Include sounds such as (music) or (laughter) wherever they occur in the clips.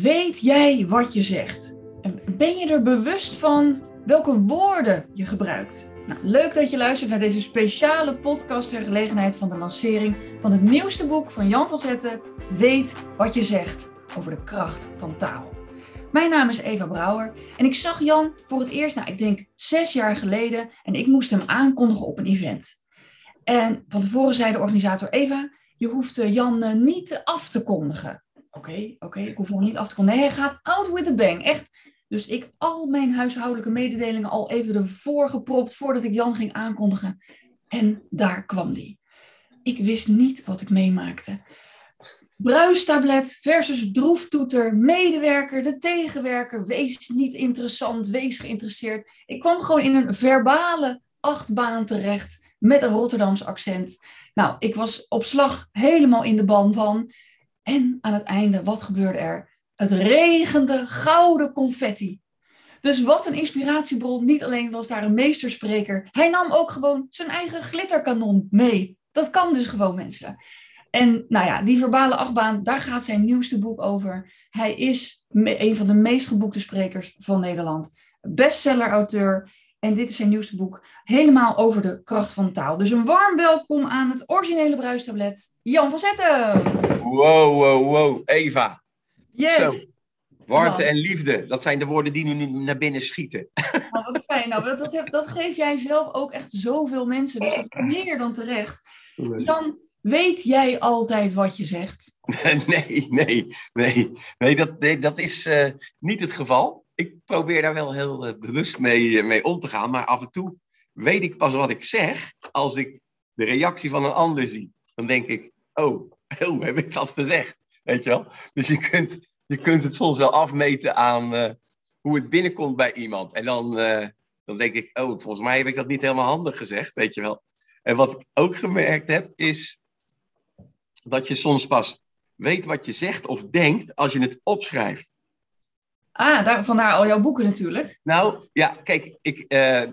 Weet jij wat je zegt? En ben je er bewust van welke woorden je gebruikt? Nou, leuk dat je luistert naar deze speciale podcast ter gelegenheid van de lancering van het nieuwste boek van Jan van Zetten, Weet wat je zegt, over de kracht van taal. Mijn naam is Eva Brouwer en ik zag Jan voor het eerst, nou ik denk zes jaar geleden, en ik moest hem aankondigen op een event. En van tevoren zei de organisator Eva, je hoeft eh, Jan eh, niet af te kondigen. Oké, oké, ik hoef hem niet af te kondigen. Nee, hij gaat out with a bang, echt. Dus ik al mijn huishoudelijke mededelingen al even ervoor gepropt voordat ik Jan ging aankondigen. En daar kwam die. Ik wist niet wat ik meemaakte. Bruistablet versus droeftoeter, medewerker, de tegenwerker. Wees niet interessant, wees geïnteresseerd. Ik kwam gewoon in een verbale achtbaan terecht met een Rotterdams accent. Nou, ik was op slag helemaal in de ban van. En aan het einde, wat gebeurde er? Het regende gouden confetti. Dus wat een inspiratiebron. Niet alleen was daar een meesterspreker, hij nam ook gewoon zijn eigen glitterkanon mee. Dat kan dus gewoon mensen. En nou ja, die verbale achtbaan, daar gaat zijn nieuwste boek over. Hij is een van de meest geboekte sprekers van Nederland. Bestseller-auteur. En dit is zijn nieuwste boek, helemaal over de kracht van taal. Dus een warm welkom aan het originele bruistablet, Jan van Zetten. Wow, wow, wow. Eva. Yes. Zo. Warmte en liefde, dat zijn de woorden die nu naar binnen schieten. (laughs) Nou, wat fijn. Nou, dat, dat, dat geef jij zelf ook echt zoveel mensen. Dus dat is (laughs) meer dan terecht. Jan, weet jij altijd wat je zegt? (laughs) Nee, nee, nee. Nee, dat, nee, dat is uh, niet het geval ik probeer daar wel heel uh, bewust mee, uh, mee om te gaan. Maar af en toe weet ik pas wat ik zeg als ik de reactie van een ander zie. Dan denk ik, oh, (laughs) oh heb ik dat gezegd? Weet je wel? Dus je kunt, je kunt het soms wel afmeten aan uh, hoe het binnenkomt bij iemand. En dan, dan denk ik, oh, volgens mij heb ik dat niet helemaal handig gezegd, weet je wel. En wat ik ook gemerkt heb, is dat je soms pas weet wat je zegt of denkt als je het opschrijft. Ah, daar, vandaar al jouw boeken natuurlijk. Nou, ja, kijk, ik, uh,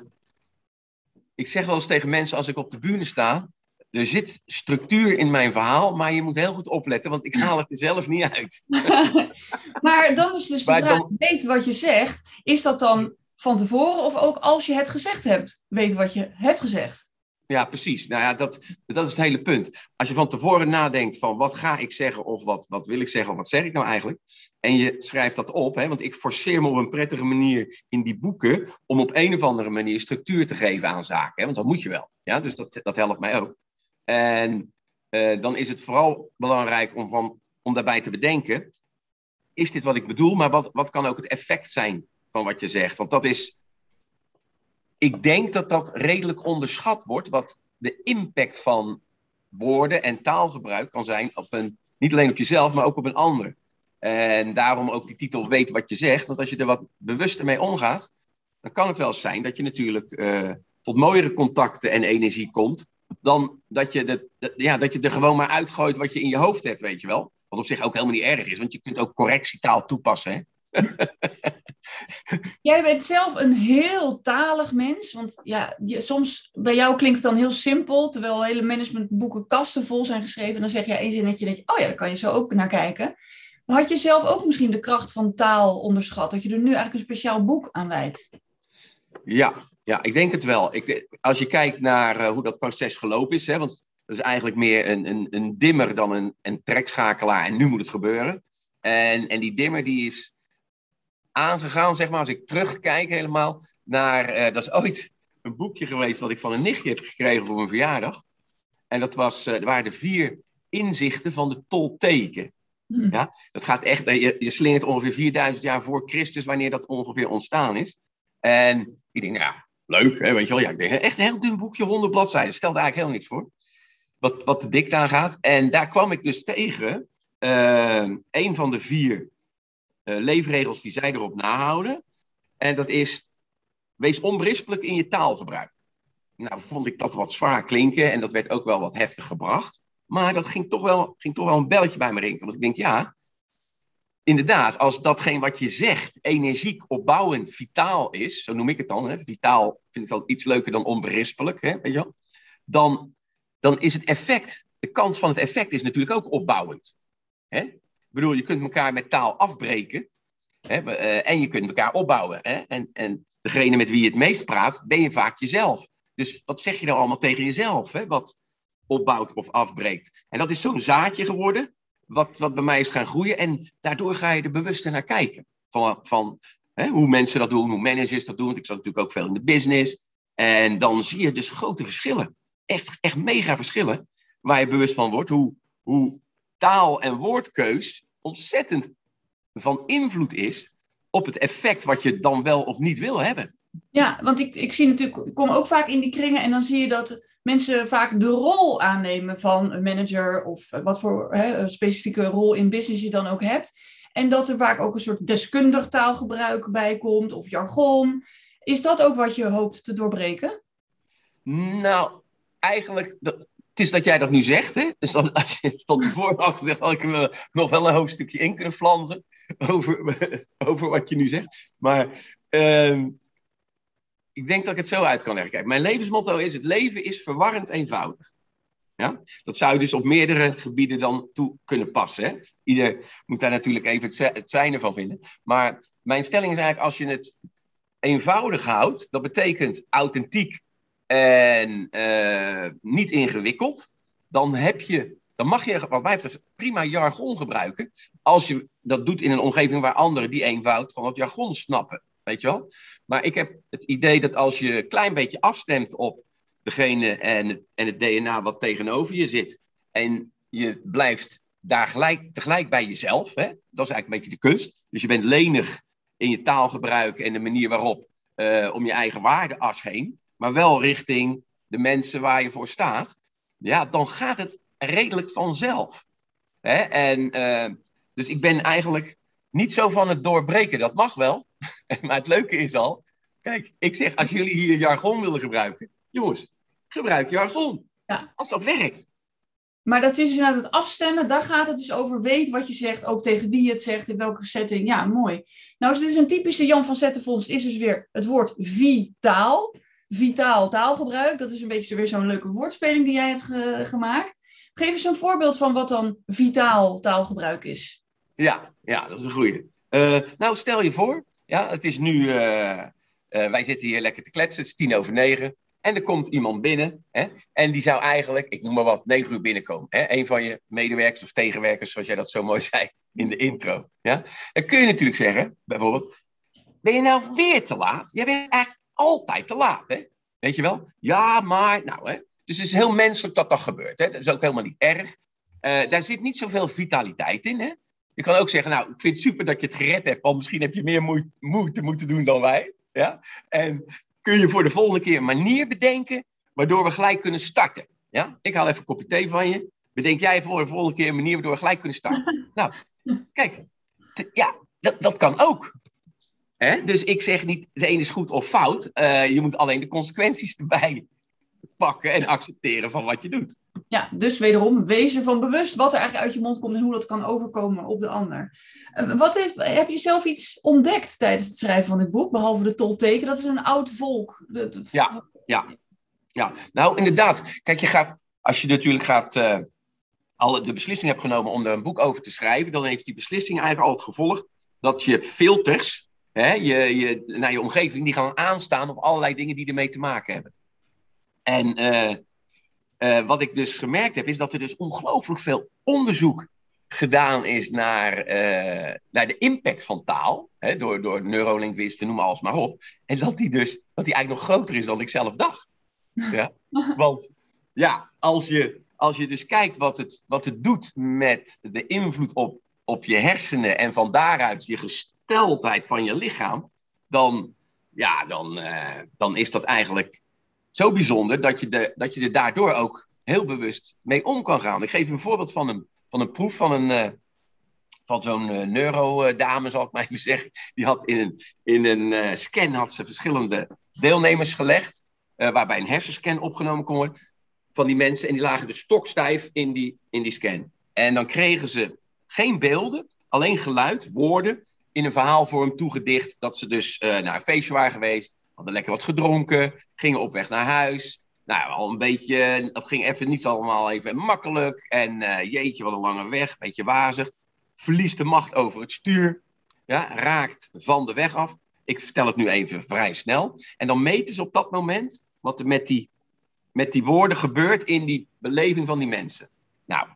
ik zeg wel eens tegen mensen als ik op de bühne sta, er zit structuur in mijn verhaal, maar je moet heel goed opletten, want ik haal het er zelf niet uit. (laughs) maar dan is dus de vraag, dan... weet wat je zegt, is dat dan van tevoren of ook als je het gezegd hebt, weet wat je hebt gezegd? Ja, precies. Nou ja, dat, dat is het hele punt. Als je van tevoren nadenkt van wat ga ik zeggen of wat, wat wil ik zeggen of wat zeg ik nou eigenlijk. En je schrijft dat op, hè, want ik forceer me op een prettige manier in die boeken om op een of andere manier structuur te geven aan zaken. Hè, want dat moet je wel. Ja? Dus dat, dat helpt mij ook. En uh, dan is het vooral belangrijk om, van, om daarbij te bedenken, is dit wat ik bedoel, maar wat, wat kan ook het effect zijn van wat je zegt? Want dat is ik denk dat dat redelijk onderschat wordt, wat de impact van woorden en taalgebruik kan zijn op een, niet alleen op jezelf, maar ook op een ander. En daarom ook die titel Weet wat je zegt. Want als je er wat bewuster mee omgaat, dan kan het wel zijn dat je natuurlijk uh, tot mooiere contacten en energie komt. Dan dat je, de, ja, dat je er gewoon maar uitgooit wat je in je hoofd hebt, weet je wel. Wat op zich ook helemaal niet erg is, want je kunt ook correctietaal toepassen. Hè? (laughs) Jij bent zelf een heel talig mens. Want ja, je, soms bij jou klinkt het dan heel simpel. Terwijl hele managementboeken kasten vol zijn geschreven. En dan zeg je één zinnetje. denk je, oh ja, daar kan je zo ook naar kijken. Maar had je zelf ook misschien de kracht van taal onderschat? Dat je er nu eigenlijk een speciaal boek aan wijdt? Ja, ja ik denk het wel. Ik, als je kijkt naar uh, hoe dat proces gelopen is. Hè, want dat is eigenlijk meer een, een, een dimmer dan een, een trekschakelaar. En nu moet het gebeuren. En, en die dimmer die is aangegaan, zeg maar, als ik terugkijk helemaal naar, uh, dat is ooit een boekje geweest wat ik van een nichtje heb gekregen voor mijn verjaardag. En dat was, uh, waren de vier inzichten van de Tolteken. Hmm. Ja, dat gaat echt, eh, je, je slingert ongeveer 4000 jaar voor Christus, wanneer dat ongeveer ontstaan is. En ik denk, ja, leuk, hè, weet je wel. Ja, ik denk, echt een heel dun boekje, 100 bladzijden, stelt eigenlijk heel niks voor. Wat, wat de dikte aangaat. En daar kwam ik dus tegen, uh, een van de vier uh, leefregels die zij erop nahouden. En dat is, wees onberispelijk in je taalgebruik. Nou, vond ik dat wat zwaar klinken en dat werd ook wel wat heftig gebracht. Maar dat ging toch wel, ging toch wel een belletje bij me rinkelen. Want ik denk, ja, inderdaad, als datgene wat je zegt energiek, opbouwend, vitaal is, zo noem ik het dan, hè, vitaal vind ik wel iets leuker dan onberispelijk, hè, weet je wel, dan, dan is het effect, de kans van het effect is natuurlijk ook opbouwend. Hè? Ik bedoel, je kunt elkaar met taal afbreken. Hè, uh, en je kunt elkaar opbouwen. Hè? En, en degene met wie je het meest praat, ben je vaak jezelf. Dus wat zeg je dan allemaal tegen jezelf? Hè? Wat opbouwt of afbreekt. En dat is zo'n zaadje geworden, wat, wat bij mij is gaan groeien. En daardoor ga je er bewuster naar kijken. Van, van hè, hoe mensen dat doen, hoe managers dat doen. Want ik zat natuurlijk ook veel in de business. En dan zie je dus grote verschillen. Echt, echt mega verschillen. Waar je bewust van wordt. Hoe, hoe taal- en woordkeus ontzettend van invloed is op het effect wat je dan wel of niet wil hebben. Ja, want ik, ik zie natuurlijk, ik kom ook vaak in die kringen en dan zie je dat mensen vaak de rol aannemen van een manager of wat voor hè, specifieke rol in business je dan ook hebt. En dat er vaak ook een soort deskundig taalgebruik bij komt of jargon. Is dat ook wat je hoopt te doorbreken? Nou, eigenlijk, het is dat jij dat nu zegt. Hè? Dus als je het van tevoren had gezegd, had ik er nog wel een hoofdstukje in kunnen flansen over, (laughs) over wat je nu zegt. Maar uh, ik denk dat ik het zo uit kan leggen. Mijn levensmotto is: het leven is verwarrend eenvoudig. Ja? Dat zou je dus op meerdere gebieden dan toe kunnen passen. Hè? Ieder moet daar natuurlijk even het zijne van vinden. Maar mijn stelling is eigenlijk: als je het eenvoudig houdt, dat betekent authentiek en uh, niet ingewikkeld, dan heb je dan mag je, wat mij betreft, prima jargon gebruiken. Als je dat doet in een omgeving waar anderen die eenvoud van het jargon snappen. Weet je wel? Maar ik heb het idee dat als je een klein beetje afstemt op degene en het, en het DNA wat tegenover je zit. En je blijft daar gelijk, tegelijk bij jezelf. Hè? Dat is eigenlijk een beetje de kunst. Dus je bent lenig in je taalgebruik en de manier waarop uh, om je eigen waardeas heen. Maar wel richting de mensen waar je voor staat. Ja, dan gaat het redelijk vanzelf. Hè? En, uh, dus ik ben eigenlijk niet zo van het doorbreken. Dat mag wel. (laughs) maar het leuke is al. Kijk, ik zeg, als jullie hier jargon willen gebruiken. Jongens, gebruik jargon. Ja. Als dat werkt. Maar dat is dus inderdaad het afstemmen. Daar gaat het dus over. Weet wat je zegt. Ook tegen wie je het zegt. In welke setting. Ja, mooi. Nou, dus dit is een typische Jan van Zettenfonds. Is dus weer het woord vitaal. Vitaal taalgebruik. Dat is een beetje weer zo'n leuke woordspeling die jij hebt gemaakt. Geef eens een voorbeeld van wat dan vitaal taalgebruik is. Ja, ja dat is een goede. Uh, nou, stel je voor, ja, het is nu, uh, uh, wij zitten hier lekker te kletsen, het is tien over negen. En er komt iemand binnen hè, en die zou eigenlijk, ik noem maar wat, negen uur binnenkomen. Hè, een van je medewerkers of tegenwerkers, zoals jij dat zo mooi (laughs) zei in de intro. Ja? Dan kun je natuurlijk zeggen, bijvoorbeeld, ben je nou weer te laat? Jij bent eigenlijk altijd te laat, hè? Weet je wel? Ja, maar, nou hè, dus het is heel menselijk dat dat gebeurt. Hè? Dat is ook helemaal niet erg. Daar zit niet zoveel vitaliteit in. Hè? Je kan ook zeggen, nou, ik vind het super dat je het gered hebt, want misschien heb je meer moeite, moeten doen dan wij. Ja? En kun je voor de volgende keer een manier bedenken waardoor we gelijk kunnen starten. Ja? Ik haal even een kopje thee van je. Bedenk jij voor de volgende keer een manier waardoor we gelijk kunnen starten. (laughs) nou, kijk, ja, dat, dat kan ook. Hè? Dus ik zeg niet, de een is goed of fout. Uh, je moet alleen de consequenties erbij pakken en accepteren van wat je doet. Ja, dus wederom wezen van bewust wat er eigenlijk uit je mond komt en hoe dat kan overkomen op de ander. Eh, wat heeft, heb je zelf iets ontdekt tijdens het schrijven van dit boek, behalve de tolteken? Dat is een oud volk. De, Ja, ja, ja. Nou, inderdaad. Kijk, je gaat, als je natuurlijk gaat, uh, alle, de beslissing hebt genomen om er een boek over te schrijven, dan heeft die beslissing eigenlijk al het gevolg dat je filters, hè, je, je, naar je omgeving, die gaan aanstaan op allerlei dingen die ermee te maken hebben. En uh, uh, wat ik dus gemerkt heb, is dat er dus ongelooflijk veel onderzoek gedaan is naar, uh, naar de impact van taal. Hè, door, door neurolinguisten, noem alles maar op. En dat die dus dat die eigenlijk nog groter is dan ik zelf dacht. (laughs) Ja? Want ja, als je, als je dus kijkt wat het, wat het doet met de invloed op, op je hersenen en van daaruit je gesteldheid van je lichaam, dan, ja, dan, uh, dan is dat eigenlijk zo bijzonder dat je, de, dat je er daardoor ook heel bewust mee om kan gaan. Ik geef een voorbeeld van een, van een proef van een. Uh, van zo'n uh, neurodame, zal ik maar even zeggen. Die had in een, in een uh, scan had ze verschillende deelnemers gelegd. waarbij een hersenscan opgenomen kon worden. Van die mensen. En die lagen dus stokstijf in die, in die scan. En dan kregen ze geen beelden, alleen geluid, woorden. In een verhaalvorm toegedicht. Dat ze dus naar een feestje waren geweest hadden lekker wat gedronken, gingen op weg naar huis. Nou, al een beetje, dat ging even niet allemaal even makkelijk. En uh, jeetje, wat een lange weg, een beetje wazig. verliest de macht over het stuur, ja, raakt van de weg af. Ik vertel het nu even vrij snel. En dan meten ze op dat moment wat er met die, met die woorden gebeurt in die beleving van die mensen. Nou,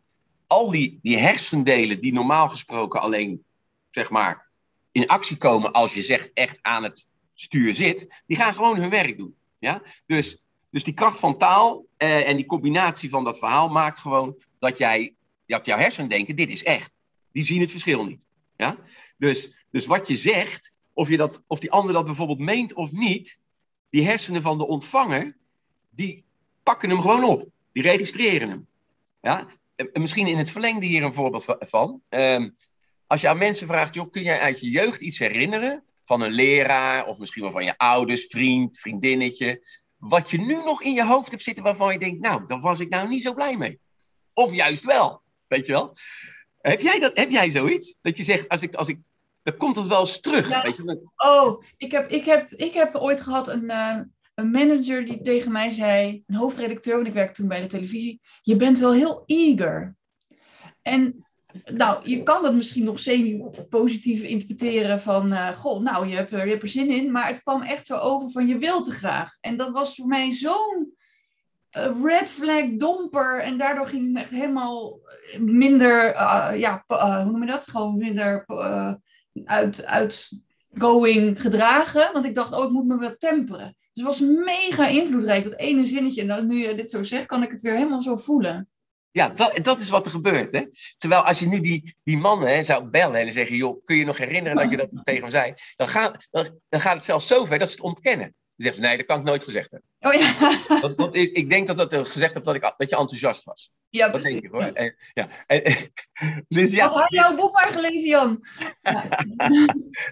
al die, die hersendelen die normaal gesproken alleen, zeg maar, in actie komen als je zegt echt aan het stuur zit, die gaan gewoon hun werk doen. Ja? Dus, dus die kracht van taal eh, en die combinatie van dat verhaal maakt gewoon dat jij, dat jouw hersenen denken, dit is echt. Die zien het verschil niet. Ja? Dus, dus wat je zegt, of, je dat, of die ander dat bijvoorbeeld meent of niet, die hersenen van de ontvanger, die pakken hem gewoon op. Die registreren hem. Ja? En misschien in het verlengde hier een voorbeeld van. Ehm, als je aan mensen vraagt, joh, kun jij uit je jeugd iets herinneren? Van een leraar, of misschien wel van je ouders, vriend, vriendinnetje. Wat je nu nog in je hoofd hebt zitten waarvan je denkt, nou, daar was ik nou niet zo blij mee. Of juist wel, weet je wel. Heb jij, dat, heb jij zoiets? Dat je zegt, als ik, als ik, dan komt het wel eens terug. Weet je? Oh, ik heb, ik, heb, ik heb ooit gehad een, uh, een manager die tegen mij zei, een hoofdredacteur, want ik werkte toen bij de televisie, je bent wel heel eager. En nou, je kan dat misschien nog semi-positief interpreteren van, uh, goh, nou, je hebt, er, zin in, maar het kwam echt zo over van, je wilt te graag. En dat was voor mij zo'n uh, red flag domper en daardoor ging ik me echt helemaal minder, uh, ja, hoe noem je dat? Gewoon minder uit, outgoing gedragen, want ik dacht, oh, ik moet me wel temperen. Dus het was mega invloedrijk, dat ene zinnetje. En nu je dit zo zegt, kan ik het weer helemaal zo voelen. Ja, dat, dat is wat er gebeurt. Hè? Terwijl als je nu die, die mannen hè, zou bellen en zeggen: joh, kun je nog herinneren dat je dat (laughs) tegen hem zei? Dan gaat, dan, dan gaat het zelfs zo ver dat ze het ontkennen. Dan zeggen ze: nee, dat kan ik nooit gezegd hebben. Oh ja. (laughs) Dat, dat is, ik denk dat dat gezegd hebt dat, ik, dat je enthousiast was. Ja, dat precies. denk ik hoor. En, ja. En, (laughs) dus ja, had jouw boek maar gelezen, Jan. Ja.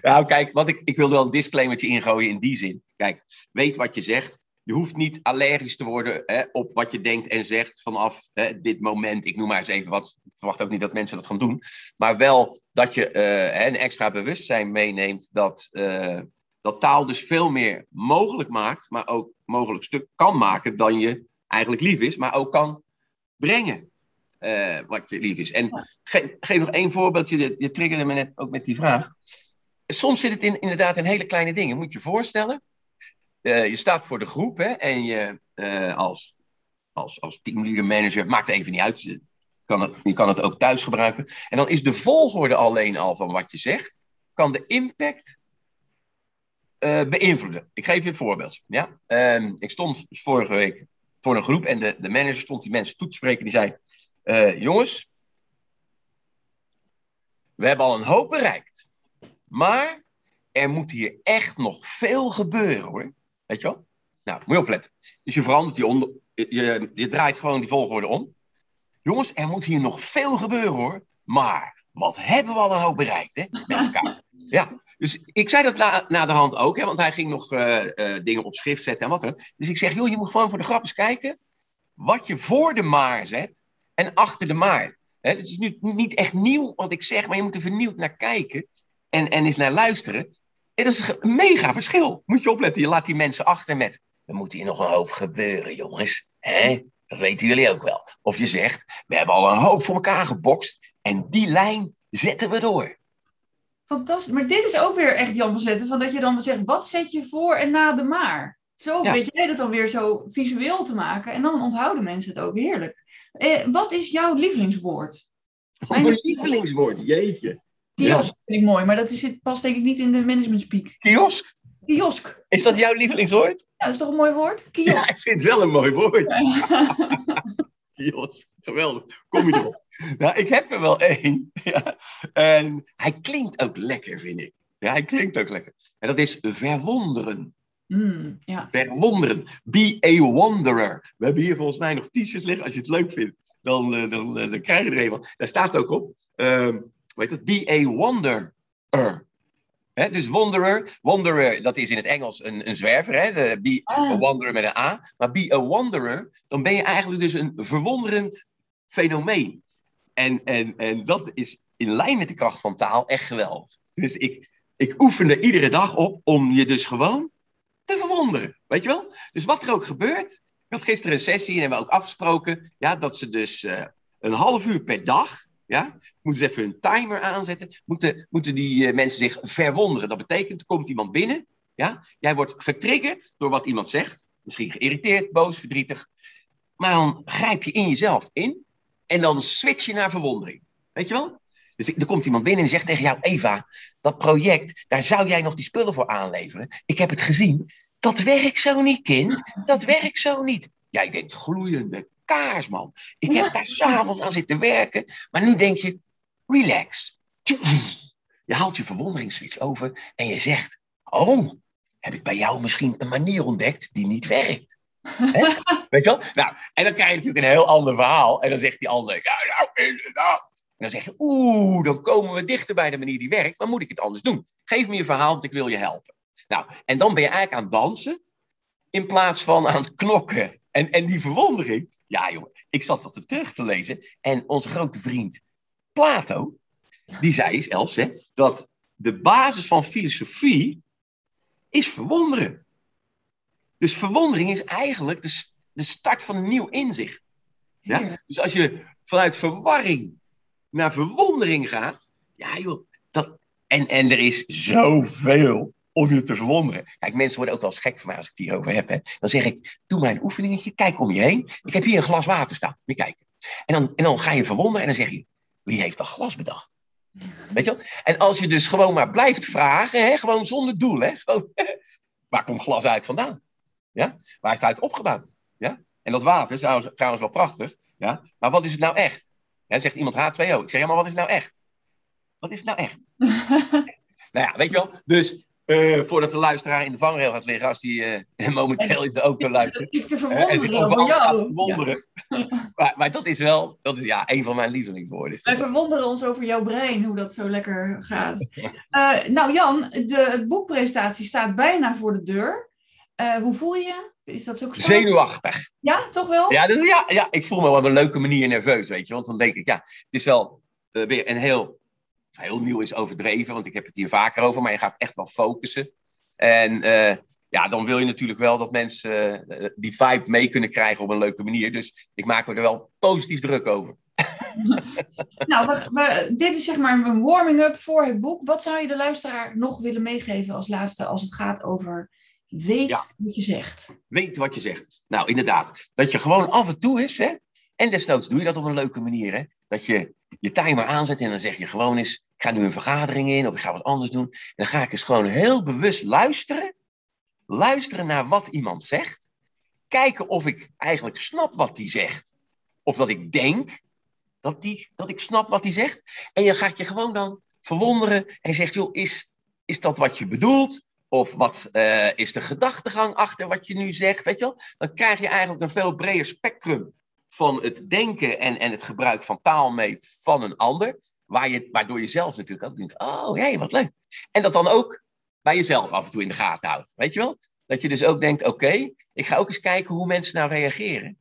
nou, kijk, wat ik, ik wilde wel een disclaimertje ingooien in die zin. Kijk, weet wat je zegt je hoeft niet allergisch te worden hè, op wat je denkt en zegt vanaf hè, dit moment. Ik noem maar eens even wat. Ik verwacht ook niet dat mensen dat gaan doen. Maar wel dat je uh, een extra bewustzijn meeneemt dat, uh, dat taal dus veel meer mogelijk maakt, maar ook mogelijk stuk kan maken dan je eigenlijk lief is, maar ook kan brengen. Uh, wat je lief is. En ge geef nog één voorbeeldje. Je, je triggerde me net ook met die vraag. Soms zit het in, inderdaad in hele kleine dingen. Moet je je voorstellen uh, je staat voor de groep hè, en je uh, als, als, als teamleader manager, maakt even niet uit, je kan, het, je kan het ook thuis gebruiken. En dan is de volgorde alleen al van wat je zegt, kan de impact uh, beïnvloeden. Ik geef je een voorbeeld. Ja? Um, ik stond vorige week voor een groep en de, de manager stond die mensen toe te spreken. Die zei, jongens, we hebben al een hoop bereikt. Maar er moet hier echt nog veel gebeuren hoor. Weet je wel? Nou, moet je opletten. Dus je verandert die onder, je, je draait gewoon die volgorde om. Jongens, er moet hier nog veel gebeuren hoor. Maar wat hebben we al een hoop bereikt, hè? Met elkaar. Ja, dus ik zei dat na, na de hand ook, hè, want hij ging nog uh, uh, dingen op schrift zetten en wat dan. Dus ik zeg, joh, je moet gewoon voor de grap eens kijken wat je voor de maar zet en achter de maar. Het is nu niet echt nieuw wat ik zeg, maar je moet er vernieuwd naar kijken en, en eens naar luisteren. Het is een mega verschil. Moet je opletten. Je laat die mensen achter met. Er moet hier nog een hoop gebeuren, jongens. Hè? Dat weten jullie ook wel. Of je zegt, we hebben al een hoop voor elkaar gebokst. En die lijn zetten we door. Fantastisch. Maar dit is ook weer echt Jan van Zetten. Van dat je dan zegt, wat zet je voor en na de maar? Zo ja. weet jij dat dan weer zo visueel te maken. En dan onthouden mensen het ook heerlijk. Eh, wat is jouw lievelingswoord? (laughs) Mijn lievelingswoord, jeetje. Kiosk ja. vind ik mooi, maar dat is, past denk ik niet in de management speak. Kiosk? Kiosk. Is dat jouw lievelingswoord? Ja, dat is toch een mooi woord? (laughs) Kiosk. Ja, ik vind het wel een mooi woord. (laughs) Kiosk, geweldig. Kom je erop. nou, ik heb er wel één. (laughs) Ja. En hij klinkt ook lekker, vind ik. Ja, hij klinkt ook lekker. En dat is verwonderen. Mm, ja. Verwonderen. Be a wanderer. We hebben hier volgens mij nog t-shirts liggen. Als je het leuk vindt, dan, dan, dan, dan krijg je er een van. Daar staat ook op. Uh, weet het, be a wanderer. He, dus wanderer, wanderer, dat is in het Engels een, een zwerver, hè? De, be Ah. a wanderer met een A. Maar be a wanderer, dan ben je eigenlijk dus een verwonderend fenomeen. En, en, en dat is in lijn met de kracht van taal echt geweldig. Dus ik, ik oefen er iedere dag op om je dus gewoon te verwonderen. Weet je wel? Dus wat er ook gebeurt. Ik had gisteren een sessie en hebben we ook afgesproken ja, dat ze dus uh, een half uur per dag Ja? Moeten ze even een timer aanzetten? Moeten, moeten die eh, mensen zich verwonderen? Dat betekent, er komt iemand binnen. Ja? Jij wordt getriggerd door wat iemand zegt. Misschien geïrriteerd, boos, verdrietig. Maar dan grijp je in jezelf in. En dan switch je naar verwondering. Weet je wel? Dus er komt iemand binnen en zegt tegen jou: Eva, dat project, daar zou jij nog die spullen voor aanleveren. Ik heb het gezien. Dat werkt zo niet, kind. Dat werkt zo niet. Jij denkt gloeiende kaars, man. Ik heb daar s'avonds aan zitten werken. Maar nu denk je: relax. Je haalt je verwonderingsswitch over en je zegt: Oh, heb ik bij jou misschien een manier ontdekt die niet werkt? (laughs) Weet je wel? Nou, en dan krijg je natuurlijk een heel ander verhaal. En dan zegt die ander: Ja, nou, inderdaad dan zeg je, oeh, dan komen we dichter bij de manier die werkt. Dan moet ik het anders doen. Geef me je verhaal, want ik wil je helpen. Nou, en dan ben je eigenlijk aan het dansen. In plaats van aan het knokken. En, en die verwondering. Ja, jongen, ik zat dat er terug te lezen. En onze grote vriend Plato, die zei Els, hè, dat de basis van filosofie is verwonderen. Dus verwondering is eigenlijk de, de start van een nieuw inzicht. Ja? Dus als je vanuit verwarring naar verwondering gaat. Ja, joh. Dat, en, en er is zoveel om je te verwonderen. Kijk, mensen worden ook wel eens gek van mij als ik het hierover heb. Hè. Dan zeg ik, doe maar een oefeningetje, kijk om je heen. Ik heb hier een glas water staan, moet je kijken. En dan, en dan ga je verwonderen en dan zeg je, wie heeft dat glas bedacht? (laughs) Weet je wel? En als je dus gewoon maar blijft vragen, hè, gewoon zonder doel, hè, gewoon, (laughs) waar komt glas eigenlijk vandaan? Ja? Waar is het uit opgebouwd? Ja? En dat water is trouwens, trouwens wel prachtig, ja? maar wat is het nou echt? Ja, zegt iemand H2O. Ik zeg, ja, maar wat is nou echt? Wat is nou echt? (laughs) nou ja, weet je wel. Dus uh, voordat de luisteraar in de vangrail gaat liggen, als die uh, (laughs) momenteel in de auto luistert. Ik te verwonderen en zich over jou. verwonderen. Ja. (laughs) maar, maar, dat is wel, dat is ja, een van mijn lievelingswoorden. Wij verwonderen ons over jouw brein, hoe dat zo lekker gaat. (laughs) uh, nou Jan, de boekpresentatie staat bijna voor de deur. hoe voel je je? Is dat ook Zenuwachtig. Ja, toch wel? Ja, ja, ja, ik voel me op een leuke manier nerveus, weet je. Want dan denk ik, ja, het is wel weer een heel, heel nieuw is overdreven, want ik heb het hier vaker over, maar je gaat echt wel focussen. En uh, ja, dan wil je natuurlijk wel dat mensen uh, die vibe mee kunnen krijgen op een leuke manier. Dus ik maak me er wel positief druk over. (laughs) nou, we, we, dit is zeg maar een warming-up voor het boek. Wat zou je de luisteraar nog willen meegeven als laatste als het gaat over Weet wat je zegt. Weet wat je zegt. Nou, inderdaad. Dat je gewoon af en toe is, hè. En desnoods doe je dat op een leuke manier, hè. Dat je je timer aanzet en dan zeg je gewoon eens... Ik ga nu een vergadering in of ik ga wat anders doen. En dan ga ik eens gewoon heel bewust luisteren. Luisteren naar wat iemand zegt. Kijken of ik eigenlijk snap wat die zegt. Of dat ik denk dat, die, dat ik snap wat hij zegt. En je gaat je gewoon dan verwonderen en zegt, joh, is, is dat wat je bedoelt? Of wat uh, is de gedachtegang achter wat je nu zegt? Weet je wel? Dan krijg je eigenlijk een veel breder spectrum van het denken en, en het gebruik van taal mee van een ander. Waar je, waardoor je zelf natuurlijk ook denkt, oh jee, wat leuk. En dat dan ook bij jezelf af en toe in de gaten houdt. Weet je wel? Dat je dus ook denkt, oké, ik ga ook eens kijken hoe mensen nou reageren.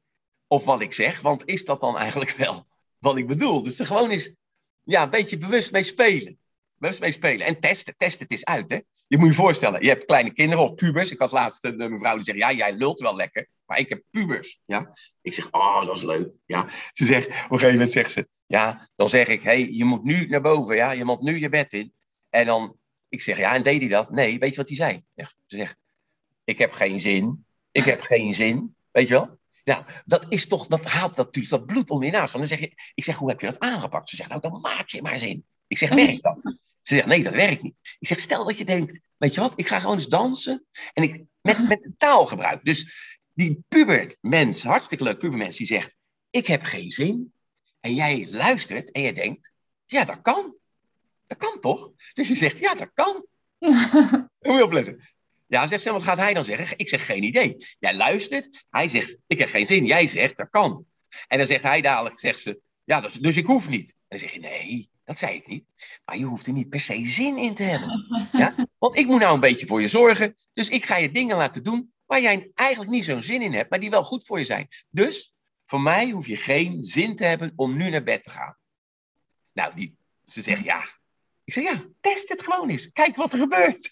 Of wat ik zeg, want is dat dan eigenlijk wel (laughs) wat ik bedoel? Dus er gewoon eens ja, een beetje bewust mee spelen bewust mee spelen. En testen. Testen het is uit. Hè? Je moet je voorstellen, je hebt kleine kinderen of pubers. Ik had laatst een mevrouw die zegt, ja, jij lult wel lekker. Ik heb pubers. Ja? Ik zeg, oh, dat is leuk. Ja? Ze zegt, op een gegeven moment zegt ze, ja, dan zeg ik, hey, je moet nu naar boven. Ja? Je moet nu je bed in. En dan, ik zeg, ja, en deed hij dat? Nee, weet je wat hij zei? Ze zegt, ik heb geen zin. Ik heb geen zin. Weet je wel? Ja, dat is toch, dat haalt natuurlijk dat bloed onder je naast. Dan zeg je, ik zeg, hoe heb je dat aangepakt? Ze zegt, nou, dan maak je maar zin. Ik zeg, werkt dat? Ze zegt, nee, dat werkt niet. Ik zeg, stel dat je denkt, weet je wat, ik ga gewoon eens dansen. En ik, met, met taalgebruik. Dus die pubermens, hartstikke leuk pubermens, die zegt, ik heb geen zin. En jij luistert en je denkt, ja, dat kan. Dat kan toch? Dus je zegt, ja, dat kan. (laughs) Moet je opletten. Ja, zegt ze, wat gaat hij dan zeggen? Ik zeg, geen idee. Jij luistert, hij zegt, ik heb geen zin. Jij zegt, dat kan. En dan zegt hij dadelijk, zegt ze, ja, dus, dus ik hoef niet. En dan zeg je, nee, dat zei ik niet. Maar je hoeft er niet per se zin in te hebben. Ja? Want ik moet nou een beetje voor je zorgen. Dus ik ga je dingen laten doen waar jij eigenlijk niet zo'n zin in hebt, maar die wel goed voor je zijn. Dus voor mij hoef je geen zin te hebben om nu naar bed te gaan. Nou, die, ze zegt ja. Ik zeg ja, test het gewoon eens. Kijk wat er gebeurt.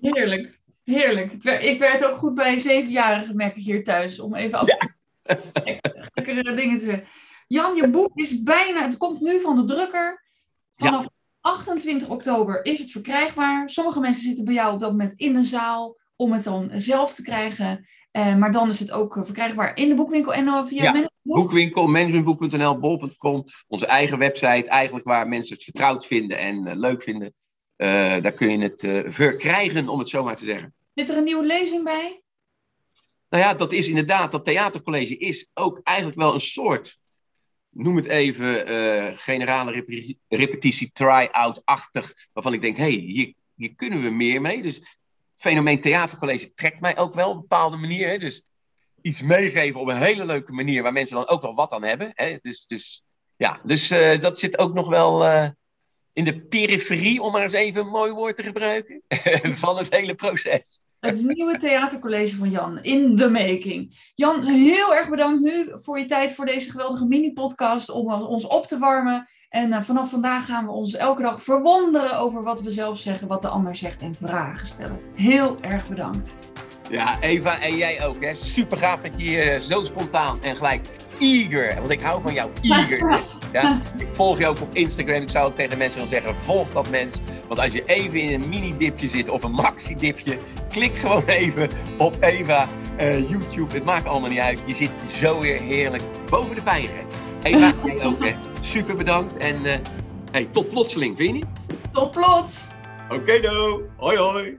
Heerlijk, heerlijk. Ik werd ook goed bij een zevenjarige, merk ik hier thuis, om even af te dingen te Jan, je boek is bijna, het komt nu van de drukker. Vanaf 28 oktober is het verkrijgbaar. Sommige mensen zitten bij jou op dat moment in de zaal om het dan zelf te krijgen. Uh, maar dan is het ook uh, verkrijgbaar in de boekwinkel en via ja, boekwinkel, managementboek.nl, bol.com. Onze eigen website, eigenlijk waar mensen het vertrouwd vinden en leuk vinden. daar kun je het verkrijgen, om het zo maar te zeggen. Zit er een nieuwe lezing bij? Nou ja, dat is inderdaad, dat theatercollege is ook eigenlijk wel een soort, noem het even, generale rep repetitie, try-out-achtig. Waarvan ik denk, hé, hey, hier, hier kunnen we meer mee. Dus fenomeen theatercollege trekt mij ook wel op een bepaalde manier. Hè? Dus iets meegeven op een hele leuke manier waar mensen dan ook wel wat aan hebben. Hè? Dus, dus, ja, dus uh, dat zit ook nog wel uh, in de periferie, om maar eens even een mooi woord te gebruiken, (laughs) van het hele proces. Het nieuwe theatercollege van Jan, in the making. Jan, heel erg bedankt nu voor je tijd voor deze geweldige mini-podcast om ons op te warmen. En uh, vanaf vandaag gaan we ons elke dag verwonderen over wat we zelf zeggen, wat de ander zegt en vragen stellen. Heel erg bedankt. Ja, Eva en jij ook. Hè. Super gaaf dat je hier zo spontaan en gelijk eager, want ik hou van jou, eager. Ja? (laughs) Ik volg je ook op Instagram. Ik zou ook tegen mensen willen zeggen, volg dat mens. Want als je even in een mini-dipje zit of een maxi-dipje, klik gewoon (laughs) even op Eva uh, YouTube. Het maakt allemaal niet uit. Je zit zo weer heerlijk boven de pijngrens. Eva, (laughs) jij ook hè. Super bedankt en uh, hey, tot plotseling, vind je niet? Tot plots! Oké okay, do. Hoi hoi.